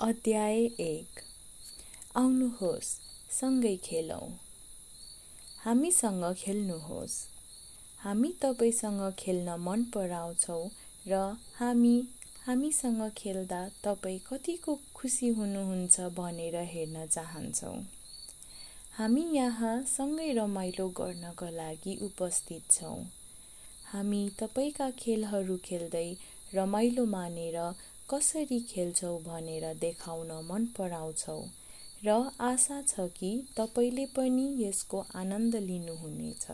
अध्याय एक। आउनुहोस् सँगै खेलौँ। हामीसँग खेल्नुहोस्। हामी तपाईँसँग खेल्न मन पराउँछौँ र हामी हामीसँग खेल्दा तपाईँ कतिको खुसी हुनुहुन्छ भनेर हेर्न चाहन्छौँ। हामी यहाँ सँगै रमाइलो गर्नका लागि उपस्थित छौँ। हामी तपाईँका खेलहरू खेल्दै रमाइलो मानेर कसरी खेल्छौँ भनेर देखाउन मन पराउँछौँ र आशा छ कि तपाईँले पनि यसको आनन्द लिनुहुनेछ।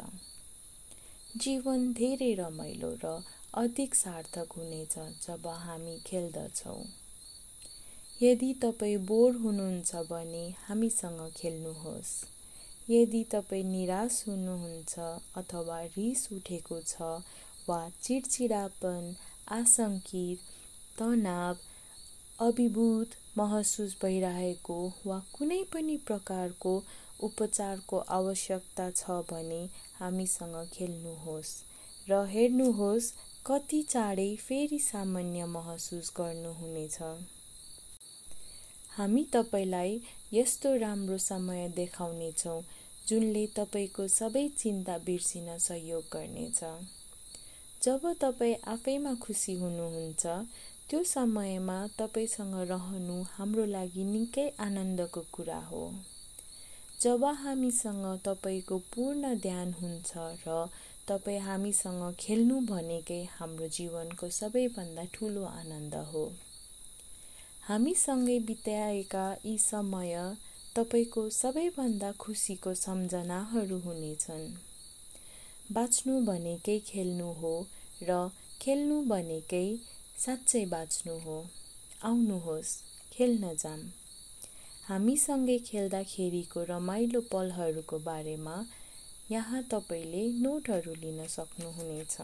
जीवन धेरै रमाइलो र अधिक सार्थक हुनेछ जब हामी खेल्दछौँ। यदि तपाईँ बोर हुनुहुन्छ भने हामीसँग खेल्नुहोस्। यदि तपाईँ निराश हुनुहुन्छ अथवा रिस उठेको छ वा चिडचिडापन आशङ्कित तनाव अभिभूत महसुस भइरहेको वा कुनै पनि प्रकारको उपचारको आवश्यकता छ भने हामीसँग खेल्नुहोस् र हेर्नुहोस् कति चाँडै फेरि सामान्य महसुस गर्नुहुनेछ। हामी तपाईँलाई यस्तो राम्रो समय देखाउनेछौँ जुनले तपाईँको सबै चिन्ता बिर्सिन सहयोग गर्नेछ। जब तपाईँ आफैमा खुसी हुनुहुन्छ त्यो समयमा तपाईँसँग रहनु हाम्रो लागि निकै आनन्दको कुरा हो। जब हामीसँग तपाईँको पूर्ण ध्यान हुन्छ र तपाईँ हामीसँग खेल्नु भनेकै हाम्रो जीवनको सबैभन्दा ठुलो आनन्द हो। हामीसँगै बिताएका यी समय तपाईँको सबैभन्दा खुसीको सम्झनाहरू हुनेछन्। बाँच्नु भनेकै खेल्नु हो र खेल्नु भनेकै साँच्चै बाँच्नु हो। आउनुहोस् खेल्न जाम। हामीसँगै खेल्दाखेरिको रमाइलो पलहरूको बारेमा यहाँ तपाईँले नोटहरू लिन सक्नुहुनेछ।